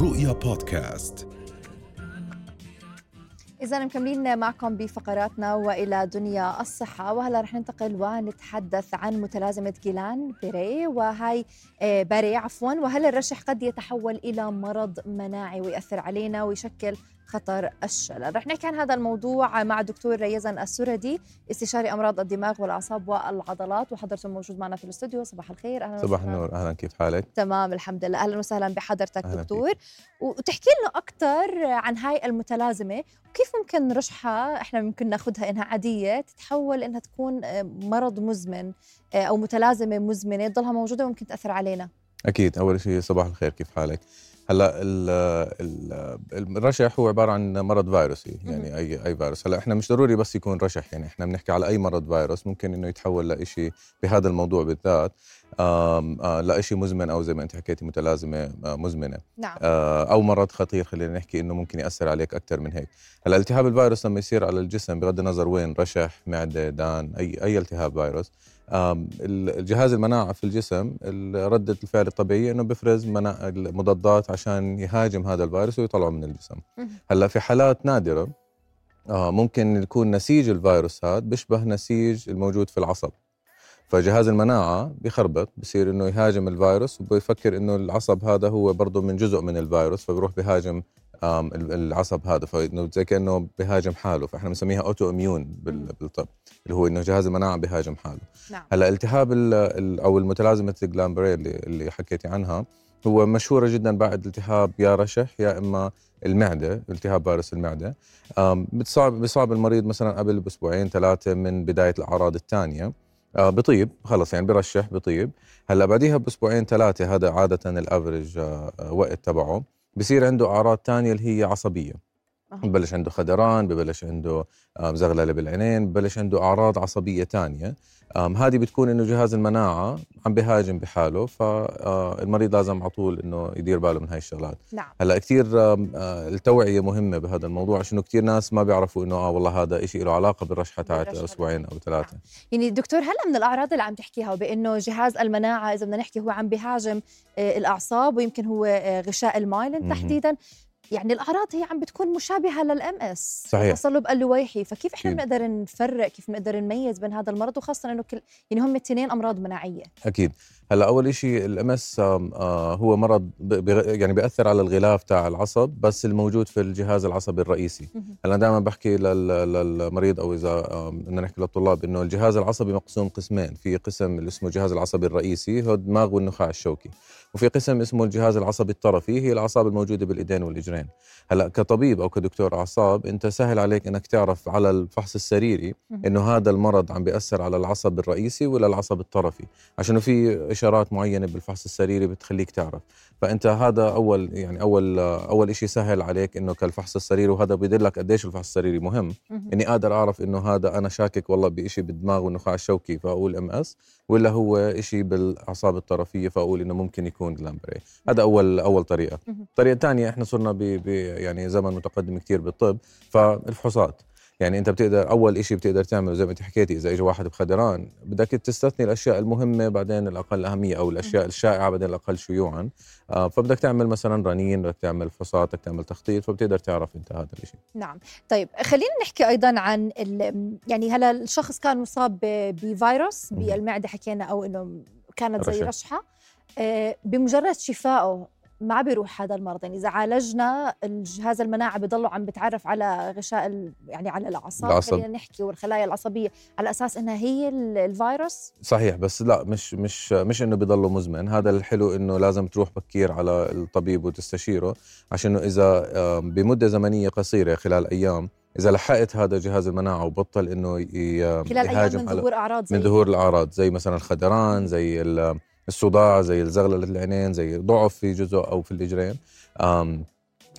رؤيا بودكاست. إذا مكملين معكم بفقراتنا وإلى دنيا الصحة وهلا رح ننتقل ونتحدث عن متلازمة جيلان بيري. وهي آه، باري عفوا. وهل الرشح قد يتحول إلى مرض مناعي ويأثر علينا ويشكل خطر الشلل. رح نحكي عن هذا الموضوع مع دكتور يزن السردي استشاري أمراض الدماغ والأعصاب والعضلات وحضرته موجود معنا في الاستوديو. صباح الخير. أهلا صباح النور. أهلا. كيف حالك؟ تمام الحمد لله. أهلا وسهلا بحضرتك أهلا دكتور. فيك. وتحكي لنا أكثر عن هاي المتلازمة وكيف ممكن رشحة إحنا ممكن ناخذها إنها عادية تتحول إنها تكون مرض مزمن أو متلازمة مزمنة تضلها موجودة وممكن تأثر علينا. أكيد. أول شيء صباح الخير. كيف حالك؟ هلا الرشح هو عبارة عن مرض فيروسي يعني أي أي فيروس. هلا إحنا مش ضروري بس يكون رشح يعني إحنا بنحكي على أي مرض فيروس ممكن إنه يتحول لشيء بهذا الموضوع بالذات آه، لشيء مزمن أو زي ما أنت حكيتي متلازمة آه، مزمنة. نعم. آه، أو مرض خطير خلينا نحكي إنه ممكن يأثر عليك أكثر من هيك. هلا التهاب الفيروس لما يصير على الجسم بغض النظر وين رشح معدة دان أي أي التهاب فيروس الجهاز المناعة في الجسم ردة الفعل الطبيعية إنه بيفرز مضادات عشان يهاجم هذا الفيروس ويطلعه من الجسم. هلأ في حالات نادرة ممكن يكون نسيج الفيروس هذا بيشبه نسيج الموجود في العصب. فجهاز المناعة بيخربط بصير إنه يهاجم الفيروس وبيفكر إنه العصب هذا هو برضه من جزء من الفيروس فبيروح بيهاجم العصب هذا. فانه زي كأنه بيهاجم حاله. فإحنا بنسميها auto immune بالطب اللي هو إنه جهاز المناعة بيهاجم حاله. نعم. هلأ التهاب أو المتلازمة الجلامبري اللي, اللي حكيتي عنها هو مشهورة جدا بعد التهاب يا رشح يا إما المعدة التهاب فيروس المعدة. بتصاب بيصاب المريض مثلا قبل بأسبوعين ثلاثة من بداية الأعراض الثانية. آه بطيب خلص يعني برشح بطيب. هلأ بعديها بأسبوعين ثلاثة هذا عادة الافرج آه وقت تبعه. بصير عنده أعراض ثانية اللي هي عصبية. ببلش عنده خدران ببلش عنده زغللة بالعينين ببلش عنده أعراض عصبية ثانية هذه بتكون إنه جهاز المناعة عم بهاجم بحاله فالمريض لازم على طول إنه يدير باله من هاي الشغلات. نعم. هلأ كثير التوعية مهمة بهذا الموضوع عشان كثير ناس ما بيعرفوا إنه آه والله هذا شيء له علاقة بالرشحة تاعت أسبوعين أو ثلاثة. نعم. يعني دكتور هلا من الأعراض اللي عم تحكيها وبانه جهاز المناعة إذا بدنا نحكي هو عم بهاجم آه، الأعصاب ويمكن هو آه، غشاء المايلين تحديدا. يعني الأعراض هي عم بتكون مشابهة لل MS صحيح. تصلب اللويحي. فكيف إحنا بنقدر نفرق كيف بنقدر نميز بين هذا المرض؟ وخاصة إنه كل يعني هم الاثنين أمراض مناعية. أكيد. هلا أول شيء ال MS آه، هو مرض يعني بيأثر على الغلاف تاع العصب بس الموجود في الجهاز العصبي الرئيسي. هلا دائما بحكي للمريض أو إذا بدنا نحكي للطلاب إنه الجهاز العصبي مقسوم قسمين. في قسم اللي اسمه الجهاز العصبي الرئيسي هو الدماغ والنخاع الشوكي. وفي قسم اسمه الجهاز العصبي الطرفي هي الأعصاب الموجودة بالإيدين والإجرين. هلا كطبيب أو كدكتور أعصاب أنت سهل عليك إنك تعرف على الفحص السريري إنه هذا المرض عم بيأثر على العصب الرئيسي ولا العصب الطرفي. عشان في اشارات معينة بالفحص السريري بتخليك تعرف. فأنت هذا أول يعني أول أول شيء سهل عليك إنه كالفحص السريري وهذا بيدلك قديش الفحص السريري مهم. إني قادر أعرف إنه هذا أنا شاكك والله بشيء بالدماغ والنخاع الشوكي فأقول MS ولا هو شيء بالأعصاب الطرفية فأقول إنه ممكن يكون جلامبري هذا أول أول طريقة. الطريقة الثانية إحنا صرنا ب يعني زمن متقدم كثير بالطب فالفحوصات. يعني أنت بتقدر أول شيء بتقدر تعمله زي ما أنت حكيتي إذا اجى واحد بخدران بدك تستثني الأشياء المهمة بعدين الأقل أهمية أو الأشياء الشائعة بعدين الأقل شيوعا. آه فبدك تعمل مثلا رنين بدك تعمل فحوصات بدك تعمل تخطيط فبتقدر تعرف أنت هذا الشيء نعم. طيب خلينا نحكي أيضا عن يعني هلا الشخص كان مصاب بفيروس بالمعدة حكينا أو إنه كانت زي رشحة. آه بمجرد شفائه ما بيروح هذا المرض. يعني إذا عالجنا الجهاز المناعة بضله عم بتعرف على غشاء يعني على الأعصاب. العصب. خلينا نحكي والخلايا العصبية على أساس إنها هي الفيروس. صحيح بس لا مش مش مش إنه بضله مزمن. هذا الحلو إنه لازم تروح بكير على الطبيب وتستشيره عشان إذا بمدة زمنية قصيرة خلال أيام إذا لحقت هذا جهاز المناعة وبطل إنه خلال أيام من ظهور أعراض زي من ظهور الأعراض زي مثلا الخدران زي الصداع زي الزغللة العينين زي ضعف في جزء أو في الإجرين.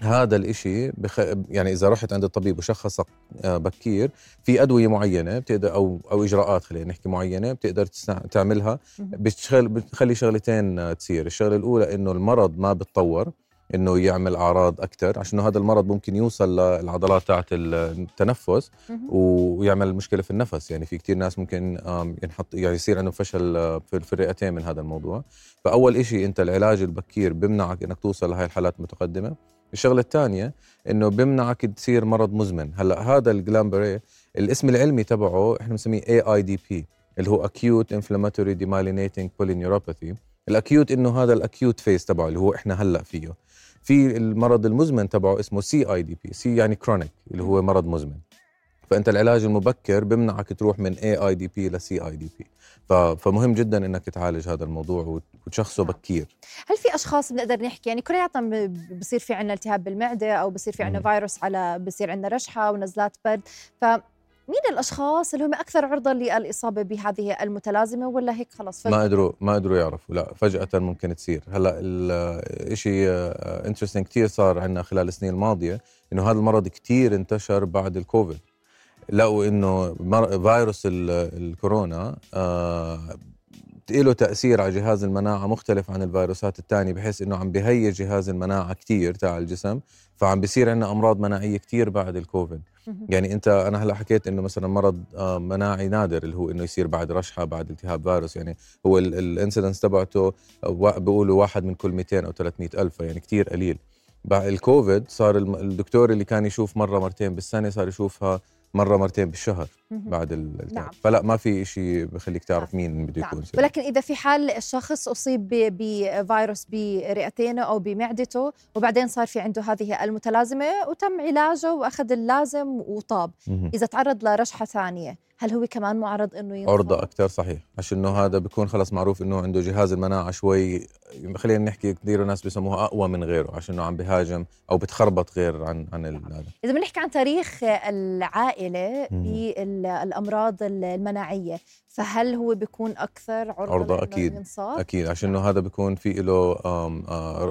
هذا الإشي بخ... يعني إذا رحت عند الطبيب وشخصك آه، بكير في أدوية معينة بتقدر أو أو إجراءات خلينا نحكي معينة بتقدر تسنع... تعملها. بتشغل بتخلي شغلتين تصير، الشغلة الأولى إنه المرض ما بتطور. إنه يعمل أعراض أكثر عشان هذا المرض ممكن يوصل للعضلات تاعت التنفس. ويعمل مشكلة في النفس. يعني في كتير ناس ممكن ينحط يعني يصير عندهم فشل آه، في الرئتين من هذا الموضوع. فأول إشي أنت العلاج البكير بمنعك إنك توصل لهي الحالات المتقدمة. الشغلة الثانية إنه بمنعك تصير مرض مزمن. هلأ هذا الجلامبري الاسم العلمي تبعه إحنا بنسميه AIDP اللي هو acute inflammatory demyelinating polyneuropathy. ال acute إنه هذا ال acute phase تبعه اللي هو إحنا هلأ فيه. في المرض المزمن تبعه اسمه CIDP C يعني chronic اللي هو مرض مزمن. فأنت العلاج المبكر بمنعك تروح من اي اي دي بي لسي اي دي بي فمهم جدا إنك تعالج هذا الموضوع وت- وتشخصه نعم. بكير. هل في أشخاص بنقدر نحكي؟ يعني كلياتنا بصير في عندنا التهاب بالمعدة أو بصير في عندنا. فيروس على بصير عندنا رشحة ونزلات برد. فمين الأشخاص اللي هم أكثر عرضة للإصابة بهذه المتلازمة؟ ولا هيك خلص؟ ما قدروا ما قدروا يعرفوا. لا فجأة ممكن تصير. هلأ الشيء انترستنج كثير صار عندنا خلال السنين الماضية إنه هذا المرض كثير انتشر بعد الكوفيد. لقوا إنه فيروس ال- الكورونا آه له تأثير على جهاز المناعة مختلف عن الفيروسات الثانية بحيث إنه عم بهيج جهاز المناعة كثير تاع الجسم فعم بيصير عندنا أمراض مناعية كثير بعد الكوفيد. يعني أنت أنا هلأ حكيت إنه مثلا مرض آه، مناعي نادر اللي هو إنه يصير بعد رشحة بعد التهاب فيروس يعني هو الانسيدنس تبعته آه، وا- بيقولوا واحد من كل 200 أو 300 ألف يعني كتير قليل بعد الكوفيد صار الدكتور اللي كان يشوف مرة مرتين بالسنة صار يشوفها مرة مرتين بالشهر. بعد ال- التهاب نعم. فلا ما في شيء بخليك تعرف مين بده نعم يكون سبب. ولكن إذا في حال الشخص أصيب بفيروس برئتينه أو بمعدته وبعدين صار في عنده هذه المتلازمة وتم علاجه وأخذ اللازم وطاب مهم. إذا تعرض لرشحة ثانية هل هو كمان معرض إنه ينصاب؟ عرضة أكثر صحيح عشان إنه هذا بيكون خلص معروف إنه عنده جهاز المناعة شوي خلينا نحكي كثير ناس بيسموها أقوى من غيره عشان إنه عم بهاجم أو بتخربط غير عن عن هذا إذا بنحكي عن تاريخ العائلة مم. بالأمراض المناعية فهل هو بيكون أكثر عرضة, عرضة أكيد. ينصاب؟ أكيد عشان إنه هذا بيكون في له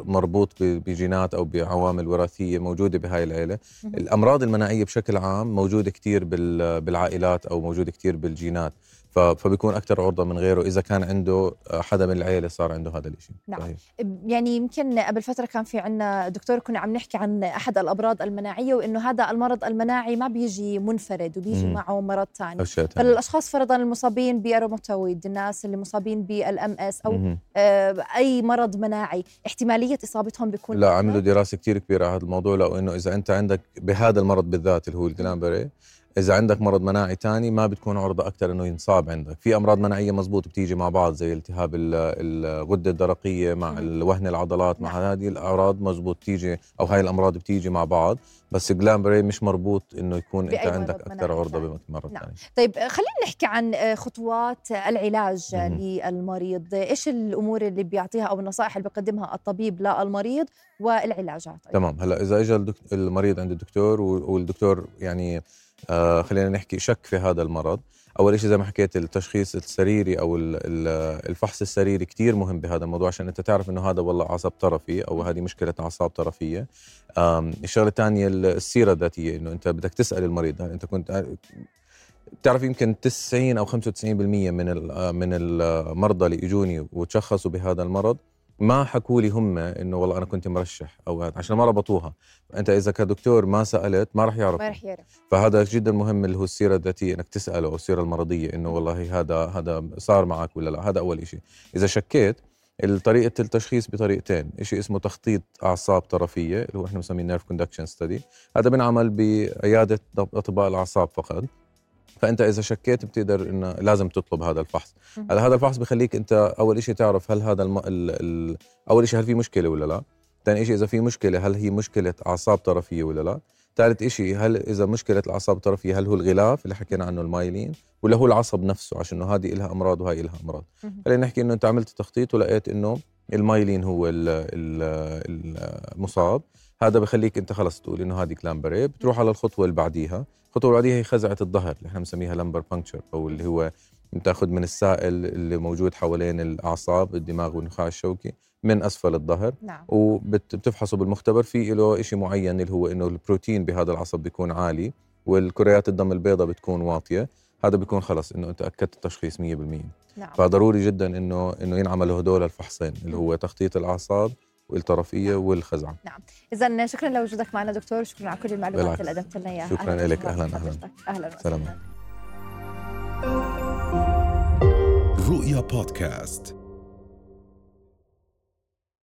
مربوط بجينات أو بعوامل وراثية موجودة بهاي العيلة مهم. الأمراض المناعية بشكل عام موجودة كتير بال- بالعائلات أو موجودة كتير بالجينات فبيكون أكثر عرضة من غيره إذا كان عنده آه، حدا من العيلة صار عنده هذا الشيء نعم. صحيح. يعني يمكن قبل فترة كان في عنا دكتور كنا عم نحكي عن أحد الأمراض المناعية وإنه هذا المرض المناعي ما بيجي منفرد وبيجي مم. معه مرض ثاني. فالأشخاص فرضا المصابين بأروماتويد الناس اللي مصابين بال MS أو مهم. آه، أي مرض مناعي احتمالية إصابتهم بيكون لا؟ عملوا دراسة كتير كبيرة على هذا الموضوع لقوا انه إذا أنت عندك بهذا المرض بالذات اللي هو الجلامبري إذا عندك مرض مناعي تاني ما بتكون عرضة أكثر إنه ينصاب عندك في أمراض مناعية مزبوط بتيجي مع بعض زي التهاب ال- الغدة الدرقية مع. الوهن العضلات مع. هذه الاعراض مزبوط تيجي أو هاي الأمراض بتيجي مع بعض بس الجلامبري مش مربوط إنه يكون أنت عندك أكثر عرضة. بمرض نعم. طيب خلينا نحكي عن آه، خطوات العلاج. للمريض إيش الأمور اللي بيعطيها أو النصائح اللي بيقدمها الطبيب للمريض والعلاجات أيضاً؟ تمام هلأ إذا اجى المريض عند الدكتور والدكتور يعني آه خلينا نحكي شك في هذا المرض. أول شيء زي ما حكيت التشخيص السريري أو ال- ال- الفحص السريري كتير مهم بهذا الموضوع عشان أنت تعرف إنه هذا والله عصب طرفي أو هذه مشكلة أعصاب طرفية. الشغلة الثانية السيرة الذاتية إنه أنت بدك تسأل المريض. أنت كنت بتعرف يمكن 90 أو 95% من آه، من المرضى اللي اجوني وتشخصوا بهذا المرض ما حكوا لي هم إنه والله أنا كنت مرشح أو هذا عشان ما ربطوها. أنت إذا كدكتور ما سألت ما راح يعرف ما رح يعرف. فهذا جدا مهم اللي هو السيرة الذاتيه إنك تسأله أو السيرة المرضية إنه والله هذا هذا صار معك ولا لا. هذا أول شيء إذا شكيت طريقة التشخيص بطريقتين، شيء اسمه تخطيط أعصاب طرفية اللي هو إحنا بنسميه nerve conduction study، هذا بنعمل بعيادة أطباء الأعصاب فقط. فأنت إذا شكيت بتقدر إنه لازم تطلب هذا الفحص، هذا الفحص بخليك أنت أول شيء تعرف هل هذا الم... ال... ال... أول شيء هل في مشكلة ولا لا؟ ثاني شيء إذا في مشكلة هل هي مشكلة أعصاب طرفية ولا لا؟ ثالث شيء هل إذا مشكلة الأعصاب الطرفية هل هو الغلاف اللي حكينا عنه المايلين ولا هو العصب نفسه عشان إنه هذه لها أمراض وهي لها أمراض. مهم. خلينا نحكي إنه أنت عملت تخطيط ولقيت إنه المايلين هو ال- ال- المصاب هذا بخليك أنت خلص تقول إنه هذه كلامبري بتروح على الخطوة اللي بعديها الخطوه اللي بعديها هي خزعة الظهر اللي إحنا بنسميها lumbar puncture أو اللي هو بتاخذ من السائل اللي موجود حوالين الأعصاب الدماغ والنخاع الشوكي من أسفل الظهر. نعم. وبتفحصه بالمختبر في له شيء معين اللي هو إنه البروتين بهذا العصب بيكون عالي والكريات الدم البيضاء بتكون واطية. هذا بيكون خلص إنه أنت أكدت التشخيص 100% نعم. فضروري جدا إنه إنه ينعملوا هدول الفحصين اللي هو تخطيط الأعصاب والطرفية والخزعة. اذا شكرا لوجودك معنا دكتور. شكرا على كل المعلومات اللي قدمت لنا اياها شكرا لك أهلا أهلا أهلا سلام. رؤيا بودكاست.